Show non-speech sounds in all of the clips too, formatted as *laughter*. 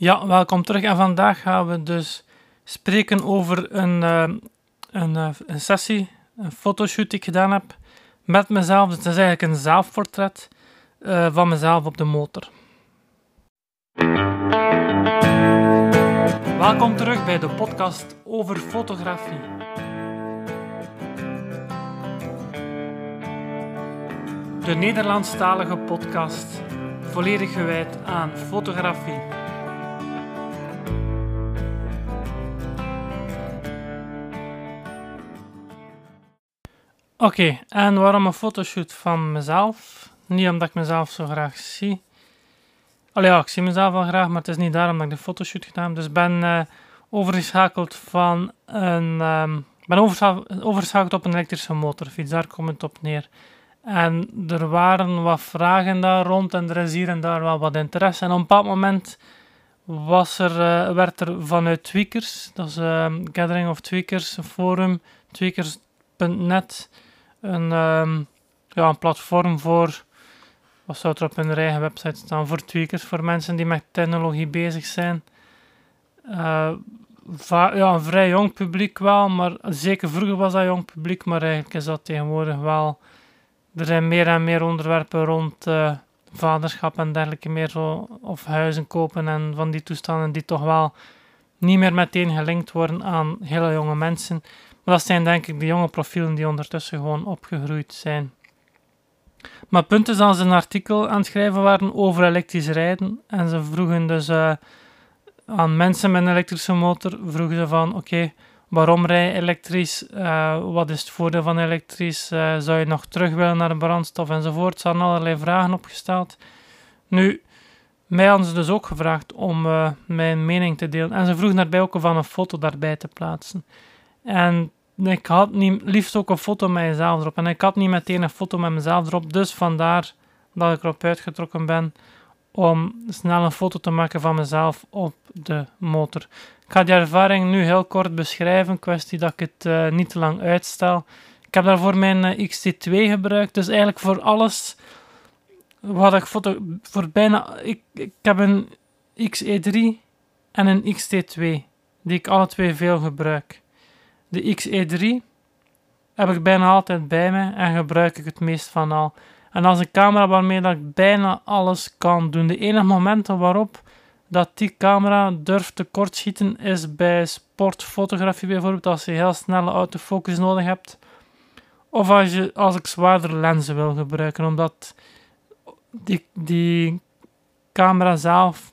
Ja, welkom terug. En vandaag gaan we dus spreken over een, uh, een, uh, een, sessie, een fotoshoot die ik gedaan heb met mezelf. Het is eigenlijk een zelfportret uh, van mezelf op de motor. Welkom terug bij de podcast over fotografie. De Nederlandstalige podcast, volledig gewijd aan fotografie. Oké, en waarom een fotoshoot van mezelf? Niet omdat ik mezelf zo graag zie. Allee, ja, ik zie mezelf wel graag, maar het is niet daarom dat ik de fotoshoot gedaan. Dus ik ben uh, overgeschakeld van een... Um, ben overgeschakeld op een elektrische motorfiets, daar komt het op neer. En er waren wat vragen daar rond en er is hier en daar wel wat interesse. En op een bepaald moment was er, uh, werd er vanuit Tweakers, dat is uh, Gathering of Tweakers, een forum, tweakers.net, een, um, ja, een platform voor, wat zou er op hun eigen website staan, voor tweakers, voor mensen die met technologie bezig zijn. Uh, ja, een vrij jong publiek wel, maar zeker vroeger was dat jong publiek, maar eigenlijk is dat tegenwoordig wel... Er zijn meer en meer onderwerpen rond uh, vaderschap en dergelijke meer zo, of huizen kopen en van die toestanden die toch wel niet meer meteen gelinkt worden aan hele jonge mensen. Maar dat zijn denk ik de jonge profielen die ondertussen gewoon opgegroeid zijn. Maar het punt is ze een artikel aan het schrijven waren over elektrisch rijden. En ze vroegen dus uh, aan mensen met een elektrische motor, vroegen ze van oké, waarom rij je elektrisch? Uh, wat is het voordeel van elektrisch? Uh, zou je nog terug willen naar de brandstof enzovoort? Ze hadden allerlei vragen opgesteld. Nu, mij hadden ze dus ook gevraagd om mijn mening te delen. En ze vroegen daarbij ook van een foto daarbij te plaatsen. En ik had niet, liefst ook een foto met mezelf erop. En ik had niet meteen een foto met mezelf erop. Dus vandaar dat ik erop uitgetrokken ben om snel een foto te maken van mezelf op de motor. Ik ga die ervaring nu heel kort beschrijven. Kwestie dat ik het uh, niet te lang uitstel. Ik heb daarvoor mijn eh, XT2 gebruikt. Dus eigenlijk voor alles wat ik foto. Voor bijna. Ik, ik heb een XE3 en een XT2. Die ik alle twee veel gebruik. De XE3 heb ik bijna altijd bij me en gebruik ik het meest van al. En als een camera waarmee dat ik bijna alles kan doen. De enige momenten waarop dat die camera durft te kortschieten is bij sportfotografie bijvoorbeeld. Als je heel snelle autofocus nodig hebt. Of als, je, als ik zwaardere lenzen wil gebruiken. Omdat die, die camera zelf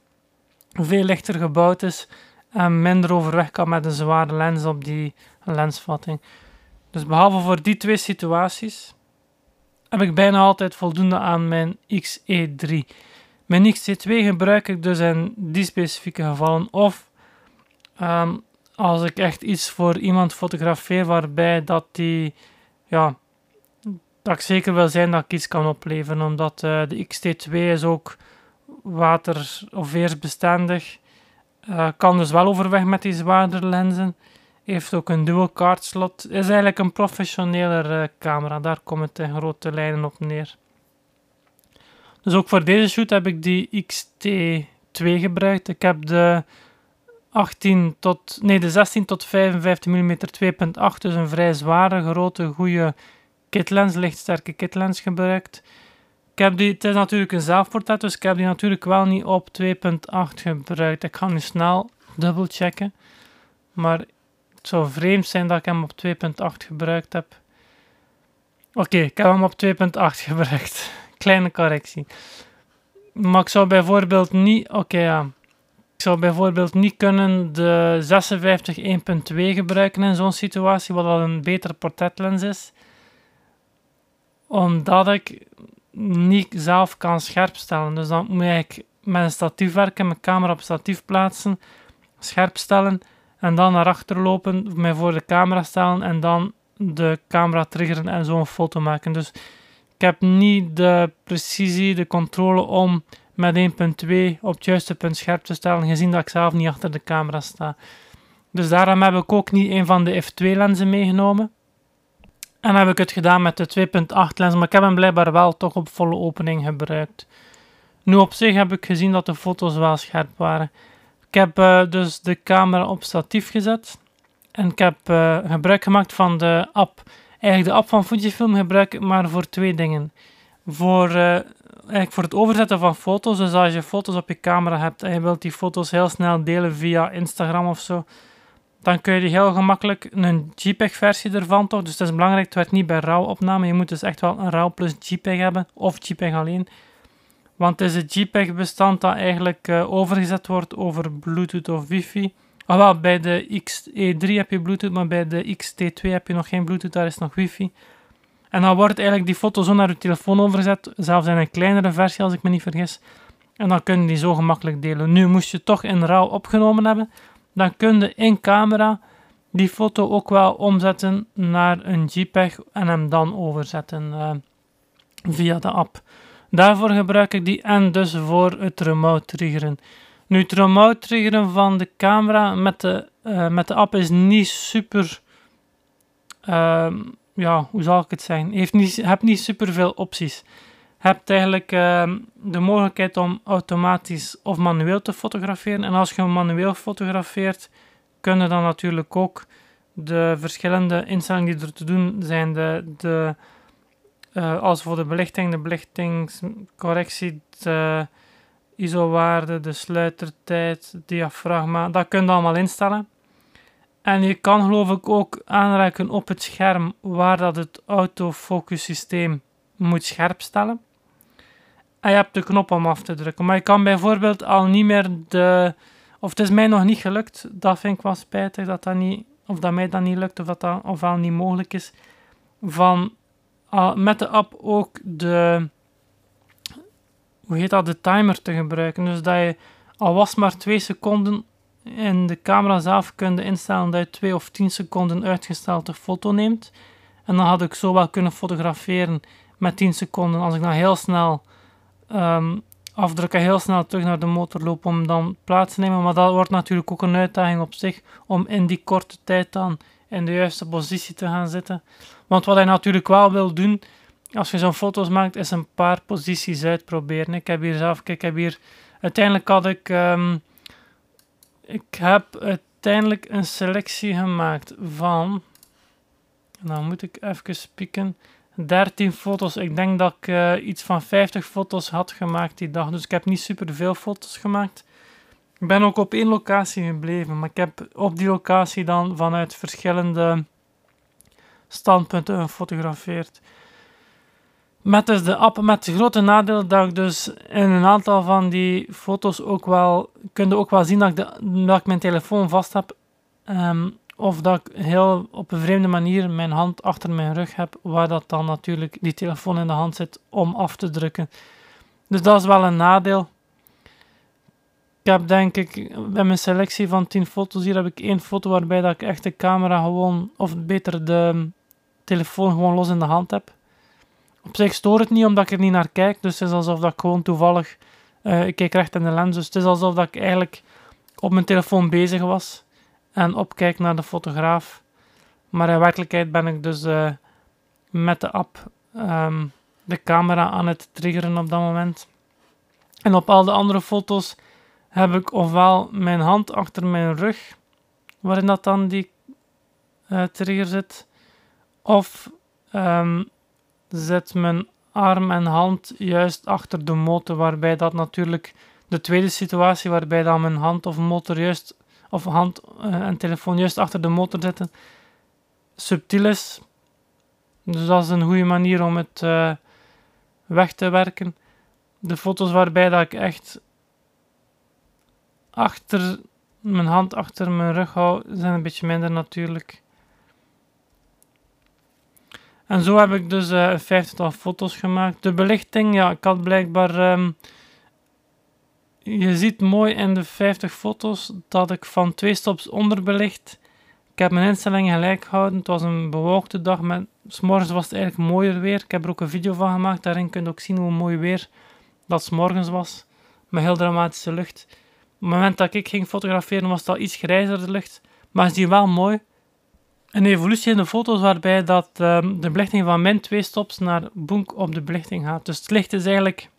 veel lichter gebouwd is. En minder overweg kan met een zware lens op die lensvatting. Dus behalve voor die twee situaties heb ik bijna altijd voldoende aan mijn XE3. Mijn XE2 gebruik ik dus in die specifieke gevallen of um, als ik echt iets voor iemand fotografeer waarbij dat die ja, dat ik zeker wil zijn dat ik iets kan opleveren omdat uh, de XT2 is ook water- of weersbestendig uh, kan dus wel overweg met die zwaardere lenzen heeft ook een dual card slot. Is eigenlijk een professioneler uh, camera. Daar komt het in grote lijnen op neer. Dus ook voor deze shoot heb ik die XT2 gebruikt. Ik heb de 18 tot, nee, de 16 tot 55 mm 2.8, dus een vrij zware, grote, goede kitlens, lichtsterke kitlens gebruikt. Ik heb die, het is natuurlijk een zelfportret, dus ik heb die natuurlijk wel niet op 2.8 gebruikt. Ik ga nu snel dubbel checken. Maar het zou vreemd zijn dat ik hem op 2.8 gebruikt heb. Oké, ik heb hem op 2.8 gebruikt. *laughs* Kleine correctie. Maar ik zou bijvoorbeeld niet... Oké, ja. Ik zou bijvoorbeeld niet kunnen de 56 1.2 gebruiken in zo'n situatie, wat al een betere portretlens is. Omdat ik niet zelf kan scherp stellen. Dus dan moet ik met een statief werken, mijn camera op statief plaatsen, scherp stellen en dan naar achter lopen, mij voor de camera stellen en dan de camera triggeren en zo een foto maken. Dus ik heb niet de precisie, de controle om met 1.2 op het juiste punt scherp te stellen, gezien dat ik zelf niet achter de camera sta. Dus daarom heb ik ook niet een van de f2 lenzen meegenomen. En heb ik het gedaan met de 2.8 lens, maar ik heb hem blijkbaar wel toch op volle opening gebruikt. Nu op zich heb ik gezien dat de foto's wel scherp waren. Ik heb uh, dus de camera op statief gezet. En ik heb uh, gebruik gemaakt van de app. Eigenlijk de app van Fujifilm gebruik ik maar voor twee dingen. Voor, uh, eigenlijk voor het overzetten van foto's. Dus als je foto's op je camera hebt en je wilt die foto's heel snel delen via Instagram of zo. Dan kun je die heel gemakkelijk een JPEG-versie ervan toch. Dus het is belangrijk, het werkt niet bij RAW-opname. Je moet dus echt wel een RAW plus JPEG hebben. Of JPEG alleen. Want het is een JPEG-bestand dat eigenlijk uh, overgezet wordt over Bluetooth of Wi-Fi. Ah, wel, bij de XE3 heb je Bluetooth, maar bij de XT2 heb je nog geen Bluetooth, daar is nog Wi-Fi. En dan wordt eigenlijk die foto zo naar je telefoon overgezet, zelfs in een kleinere versie als ik me niet vergis. En dan kun je die zo gemakkelijk delen. Nu moest je toch in RAW opgenomen hebben, dan kun je in camera die foto ook wel omzetten naar een JPEG en hem dan overzetten uh, via de app. Daarvoor gebruik ik die en dus voor het remote triggeren. Nu, het remote triggeren van de camera met de, uh, met de app is niet super. Uh, ja, hoe zal ik het zeggen? Je niet, hebt niet super veel opties. Hebt eigenlijk uh, de mogelijkheid om automatisch of manueel te fotograferen. En als je manueel fotografeert, kun je dan natuurlijk ook de verschillende instellingen die er te doen zijn. De, de uh, als voor de belichting, de belichtingscorrectie, de ISO-waarde, de sluitertijd, diafragma, dat kun je allemaal instellen. En je kan geloof ik ook aanraken op het scherm waar dat het autofocus systeem moet scherp stellen. En je hebt de knop om af te drukken. Maar je kan bijvoorbeeld al niet meer de... Of het is mij nog niet gelukt. Dat vind ik wel spijtig dat dat niet... Of dat mij dat niet lukt of dat dat ofwel niet mogelijk is. Van met de app ook de, hoe heet dat, de timer te gebruiken. Dus dat je al was maar 2 seconden in de camera zelf kunt instellen dat je 2 of 10 seconden uitgesteld de foto neemt. En dan had ik zo wel kunnen fotograferen met 10 seconden. Als ik dan heel snel um, afdruk en heel snel terug naar de motor loop om dan plaats te nemen. Maar dat wordt natuurlijk ook een uitdaging op zich om in die korte tijd dan in de juiste positie te gaan zitten. Want wat hij natuurlijk wel wil doen, als je zo'n foto's maakt, is een paar posities uitproberen. Ik heb hier zelf, kijk, ik heb hier, uiteindelijk had ik, um, ik heb uiteindelijk een selectie gemaakt van, dan moet ik even spieken, 13 foto's. Ik denk dat ik uh, iets van 50 foto's had gemaakt die dag, dus ik heb niet super veel foto's gemaakt. Ik ben ook op één locatie gebleven, maar ik heb op die locatie dan vanuit verschillende standpunten gefotografeerd. Met dus de app, met het grote nadeel dat ik dus in een aantal van die foto's ook wel, kun je ook wel zien dat ik, dat ik mijn telefoon vast heb. Um, of dat ik heel op een vreemde manier mijn hand achter mijn rug heb, waar dat dan natuurlijk die telefoon in de hand zit om af te drukken. Dus dat is wel een nadeel. Ik heb denk ik bij mijn selectie van 10 foto's hier heb ik één foto waarbij dat ik echt de camera gewoon, of beter de telefoon gewoon los in de hand heb. Op zich stoort het niet omdat ik er niet naar kijk, dus het is alsof dat ik gewoon toevallig, uh, ik kijk recht in de lens, dus het is alsof dat ik eigenlijk op mijn telefoon bezig was en opkijk naar de fotograaf. Maar in werkelijkheid ben ik dus uh, met de app um, de camera aan het triggeren op dat moment. En op al de andere foto's heb ik ofwel mijn hand achter mijn rug, waarin dat dan die uh, trigger zit, of um, zet mijn arm en hand juist achter de motor, waarbij dat natuurlijk de tweede situatie, waarbij dan mijn hand of motor juist, of hand uh, en telefoon juist achter de motor zitten, subtiel is. Dus dat is een goede manier om het uh, weg te werken. De foto's waarbij dat ik echt achter mijn hand achter mijn rug hou, zijn een beetje minder natuurlijk. En zo heb ik dus uh, een vijftigtal foto's gemaakt. De belichting, ja, ik had blijkbaar... Um, je ziet mooi in de 50 foto's dat ik van twee stops onderbelicht. Ik heb mijn instellingen gelijk gehouden. Het was een bewolkte dag. Met, morgens was het eigenlijk mooier weer. Ik heb er ook een video van gemaakt. Daarin kun je ook zien hoe mooi weer dat s morgens was. Met heel dramatische lucht. Het moment dat ik ging fotograferen was het al iets grijzer de lucht. Maar is die wel mooi een evolutie in de foto's waarbij dat, um, de belichting van min 2 stops naar boek op de belichting gaat. Dus het licht is eigenlijk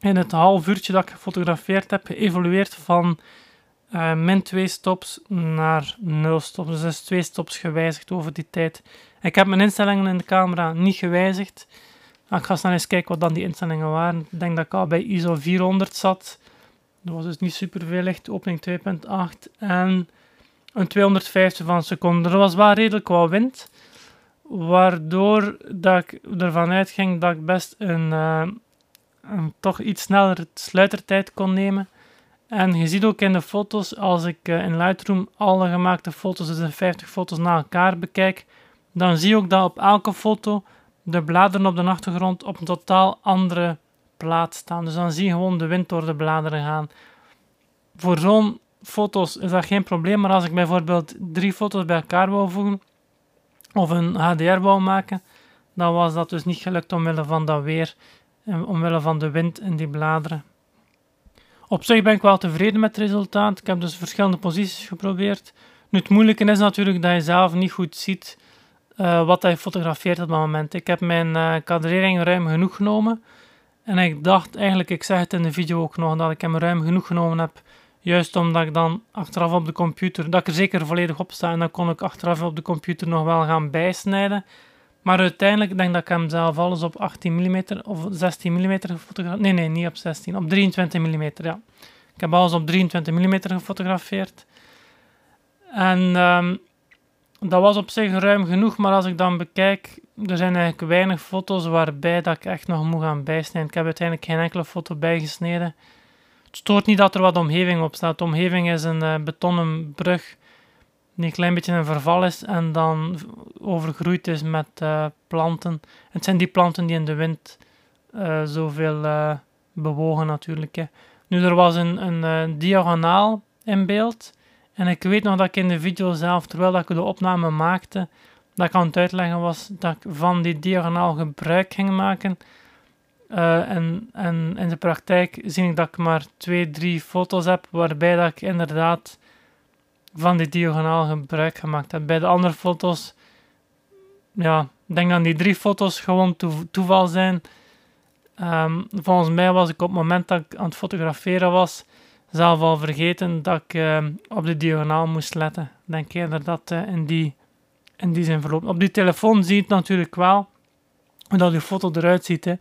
in het half uurtje dat ik gefotografeerd heb geëvolueerd van uh, min 2 stops naar 0 stops. Dus is 2 stops gewijzigd over die tijd. Ik heb mijn instellingen in de camera niet gewijzigd. Ik ga snel eens kijken wat dan die instellingen waren. Ik denk dat ik al bij ISO 400 zat. Dat was dus niet super veel licht. Opening 2.8 en een 250 van een seconde. Er was wel redelijk wat wind. Waardoor dat ik ervan uitging dat ik best een, uh, een toch iets sneller sluitertijd kon nemen. En je ziet ook in de foto's, als ik uh, in Lightroom alle gemaakte foto's, dus de 50 foto's na elkaar bekijk, dan zie je ook dat op elke foto de bladeren op de achtergrond op een totaal andere plaats staan. Dus dan zie je gewoon de wind door de bladeren gaan. Voor zo'n foto's is dat geen probleem, maar als ik bijvoorbeeld drie foto's bij elkaar wil voegen, of een HDR wou maken, dan was dat dus niet gelukt omwille van dat weer en omwille van de wind in die bladeren. Op zich ben ik wel tevreden met het resultaat. Ik heb dus verschillende posities geprobeerd. Nu, het moeilijke is natuurlijk dat je zelf niet goed ziet uh, wat hij fotografeert op dat moment. Ik heb mijn uh, kadrering ruim genoeg genomen. En ik dacht eigenlijk, ik zeg het in de video ook nog, dat ik hem ruim genoeg genomen heb. Juist omdat ik dan achteraf op de computer, dat ik er zeker volledig op sta. En dan kon ik achteraf op de computer nog wel gaan bijsnijden. Maar uiteindelijk denk ik dat ik hem zelf alles op 18 mm of 16 mm gefotografeerd. Nee, nee, niet op 16, op 23 mm. Ja. Ik heb alles op 23 mm gefotografeerd. En um, dat was op zich ruim genoeg, maar als ik dan bekijk, er zijn eigenlijk weinig foto's waarbij dat ik echt nog moet gaan bijsnijden. Ik heb uiteindelijk geen enkele foto bijgesneden. Het stoort niet dat er wat omgeving op staat. De omgeving is een uh, betonnen brug die een klein beetje in verval is en dan overgroeid is met uh, planten. Het zijn die planten die in de wind uh, zoveel bewogen natuurlijk. Hè. Nu, er was een, een diagonaal in beeld en ik weet nog dat ik in de video zelf, terwijl ik de opname maakte, dat ik aan het uitleggen was dat ik van die diagonaal gebruik ging maken. Uh, en, en in de praktijk zie ik dat ik maar twee, drie foto's heb waarbij dat ik inderdaad van die diagonaal gebruik gemaakt heb. Bij de andere foto's, ja, ik denk dat die drie foto's gewoon toeval zijn. Um, volgens mij was ik op het moment dat ik aan het fotograferen was, zelf al vergeten dat ik uh, op de diagonaal moest letten. Denk eerder dat uh, in, die, in die zin verloopt. Op die telefoon zie je het natuurlijk wel, hoe dat je foto eruit ziet. Hè.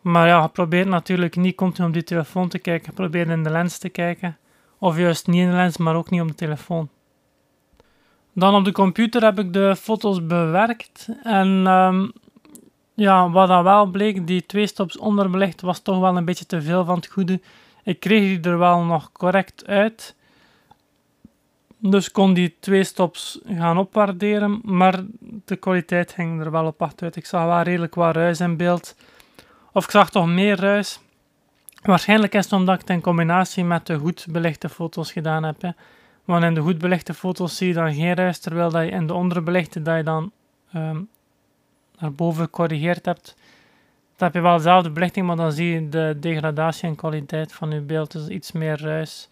Maar ja, probeer natuurlijk niet continu op die telefoon te kijken. Probeer in de lens te kijken. Of juist niet in de lens, maar ook niet op de telefoon. Dan op de computer heb ik de foto's bewerkt. En um, ja, wat dan wel bleek, die twee stops onderbelicht was toch wel een beetje te veel van het goede. Ik kreeg die er wel nog correct uit. Dus kon die twee stops gaan opwaarderen, maar de kwaliteit ging er wel op achteruit. Ik zag wel redelijk wat ruis in beeld. Of ik zag toch meer ruis. Waarschijnlijk is het omdat ik het in combinatie met de goed belichte foto's gedaan heb. Want in de goed belichte foto's zie je dan geen ruis, terwijl dat je in de onderbelichte dat je dan um, naar boven gecorrigeerd hebt, dan heb je wel dezelfde belichting, maar dan zie je de degradatie en kwaliteit van je beeld. Dus iets meer ruis.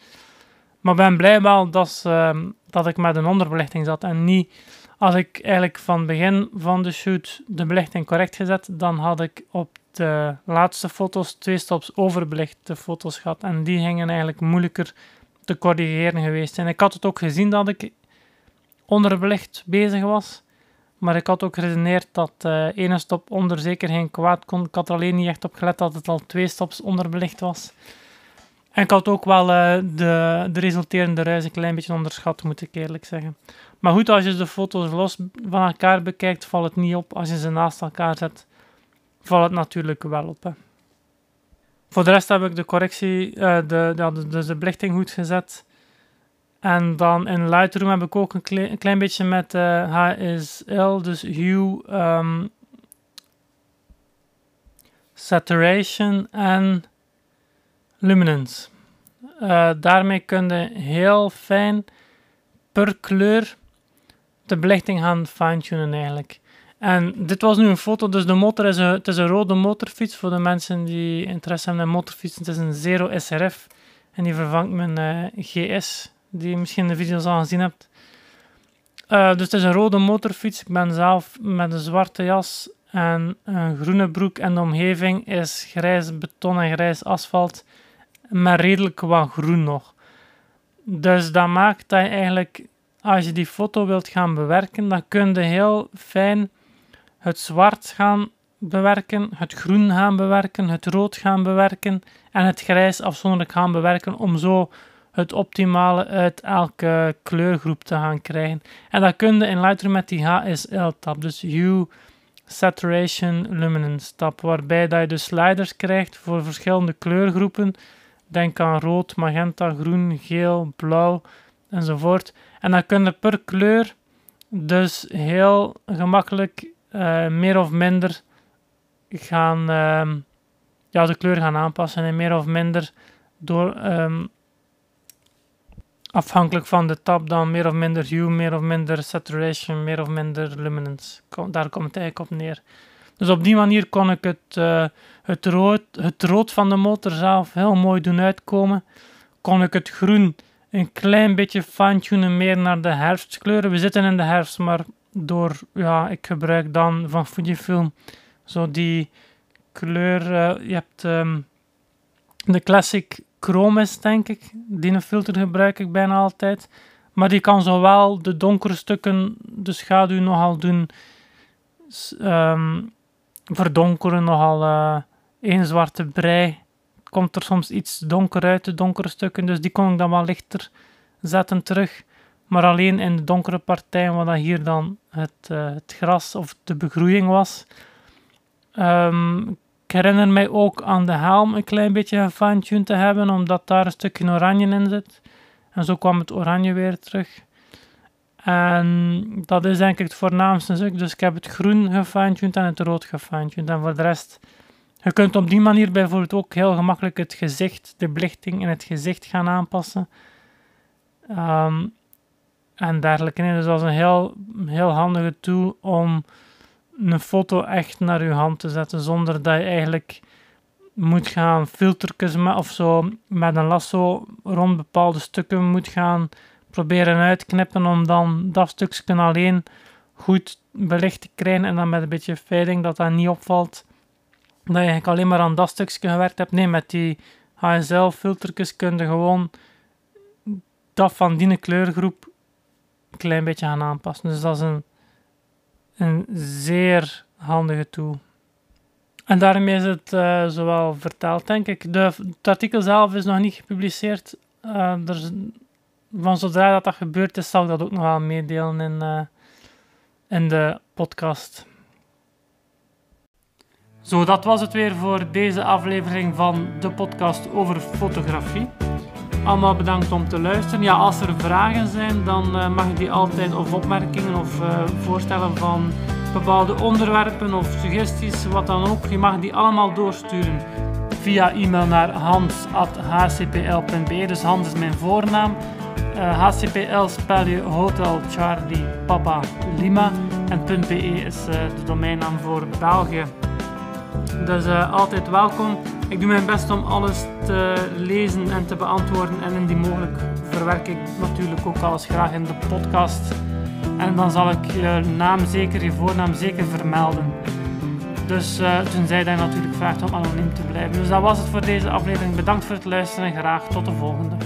Maar ben blij wel dat, uh, dat ik met een onderbelichting zat en niet... Als ik eigenlijk van begin van de shoot de belichting correct gezet, dan had ik op de laatste foto's twee stops overbelichte foto's gehad. En die gingen eigenlijk moeilijker te corrigeren geweest. En ik had het ook gezien dat ik onderbelicht bezig was. Maar ik had ook geredeneerd dat uh, ene stop onder zeker geen kwaad kon. Ik had alleen niet echt op gelet dat het al twee stops onderbelicht was. En ik had ook wel uh, de, de resulterende ruis een klein beetje onderschat, moet ik eerlijk zeggen. Maar goed, als je de foto's los van elkaar bekijkt, valt het niet op. Als je ze naast elkaar zet, valt het natuurlijk wel op. Voor de rest heb ik de correctie, de, de, de, de belichting goed gezet. En dan in Lightroom heb ik ook een, klein, beetje met HSL, dus Hue, um, Saturation en Luminance. Uh, daarmee kun je heel fijn per kleur de belichting gaan fine-tunen eigenlijk. En dit was nu een foto, dus de motor is een, het is een rode motorfiets voor de mensen die interesse hebben in motorfietsen. Het is een Zero SRF en die vervangt mijn uh, GS die je misschien in de video's al gezien hebt. Uh, dus het is een rode motorfiets. Ik ben zelf met een zwarte jas en een groene broek. En de omgeving is grijs beton en grijs asfalt. Maar redelijk wat groen nog. Dus dat maakt dat je eigenlijk, als je die foto wilt gaan bewerken, dan kun je heel fijn het zwart gaan bewerken, het groen gaan bewerken, het rood gaan bewerken en het grijs afzonderlijk gaan bewerken om zo optimale uit elke kleurgroep te gaan krijgen. En dat kun je in Lightroom met die HSL-tab, dus Hue, Saturation, Luminance tab, waarbij dat je de sliders krijgt voor verschillende kleurgroepen. Denk aan rood, magenta, groen, geel, blauw enzovoort. En dan kun je per kleur dus heel gemakkelijk uh, meer of minder gaan uh, ja, de kleur gaan aanpassen en meer of minder door um, afhankelijk van de tab dan meer of minder hue, meer of minder saturation, meer of minder luminance. Daar komt het eigenlijk op neer. Dus op die manier kon ik het, uh, het, rood, het rood van de motor zelf heel mooi doen uitkomen. Kon ik het groen een klein beetje fine-tunen meer naar de herfstkleuren. We zitten in de herfst, maar door, ja, ik gebruik dan van Fujifilm zo die kleur. Uh, je hebt um, de Classic Chrome is, denk ik. Die filter gebruik ik bijna altijd. Maar die kan zowel de donkere stukken, de schaduw nogal doen um, verdonkeren, nogal één zwarte brei. Komt er soms iets donker uit, de donkere stukken. Dus die kon ik dan wel lichter zetten terug. Maar alleen in de donkere partijen, waar dat hier dan het, uh, het gras of de begroeiing was. Um, herinner mij ook aan de helm een klein beetje gefine te hebben, omdat daar een stukje oranje in zit. En zo kwam het oranje weer terug. En dat is ik het voornaamste stuk. Dus ik heb het groen gefine en het rood gefine En voor de rest, je kunt op die manier bijvoorbeeld ook heel gemakkelijk het gezicht, de belichting in het gezicht gaan aanpassen. Um, en dergelijke. Dus dat is een heel, heel handige tool om een foto echt naar je hand te zetten zonder dat je eigenlijk moet gaan filtertjes of zo met een lasso rond bepaalde stukken moet gaan proberen uitknippen om dan dat stukje alleen goed belicht te krijgen en dan met een beetje fading dat dat niet opvalt dat je eigenlijk alleen maar aan dat stukje gewerkt hebt. Nee, met die HSL filtertjes kun je gewoon dat van die kleurgroep een klein beetje gaan aanpassen. Dus dat is een een zeer handige tool. En daarmee is het uh, zowel verteld, denk ik. De, het artikel zelf is nog niet gepubliceerd. Uh, er, van zodra dat, dat gebeurd is, zal ik dat ook nog wel meedelen in, uh, in de podcast. Zo, dat was het weer voor deze aflevering van de podcast over fotografie. Allemaal bedankt om te luisteren. Ja, als er vragen zijn, dan uh, mag je die altijd, of opmerkingen of uh, voorstellen van bepaalde onderwerpen of suggesties, wat dan ook. Je mag die allemaal doorsturen via e-mail naar hans.hcpl.be. Dus Hans is mijn voornaam. Uh, eh, HCPL spel je Hotel Charlie Papa Lima. En .be is de domeinnaam voor België. Dus altijd welkom. Ik doe mijn best om alles te lezen en te beantwoorden. En indien mogelijk verwerk ik natuurlijk ook alles graag in de podcast. En dan zal ik je naam zeker, je voornaam zeker vermelden. Dus uh, tenzij je natuurlijk vraagt om anoniem te blijven. Dus dat was het voor deze aflevering. Bedankt voor het luisteren en graag tot de volgende.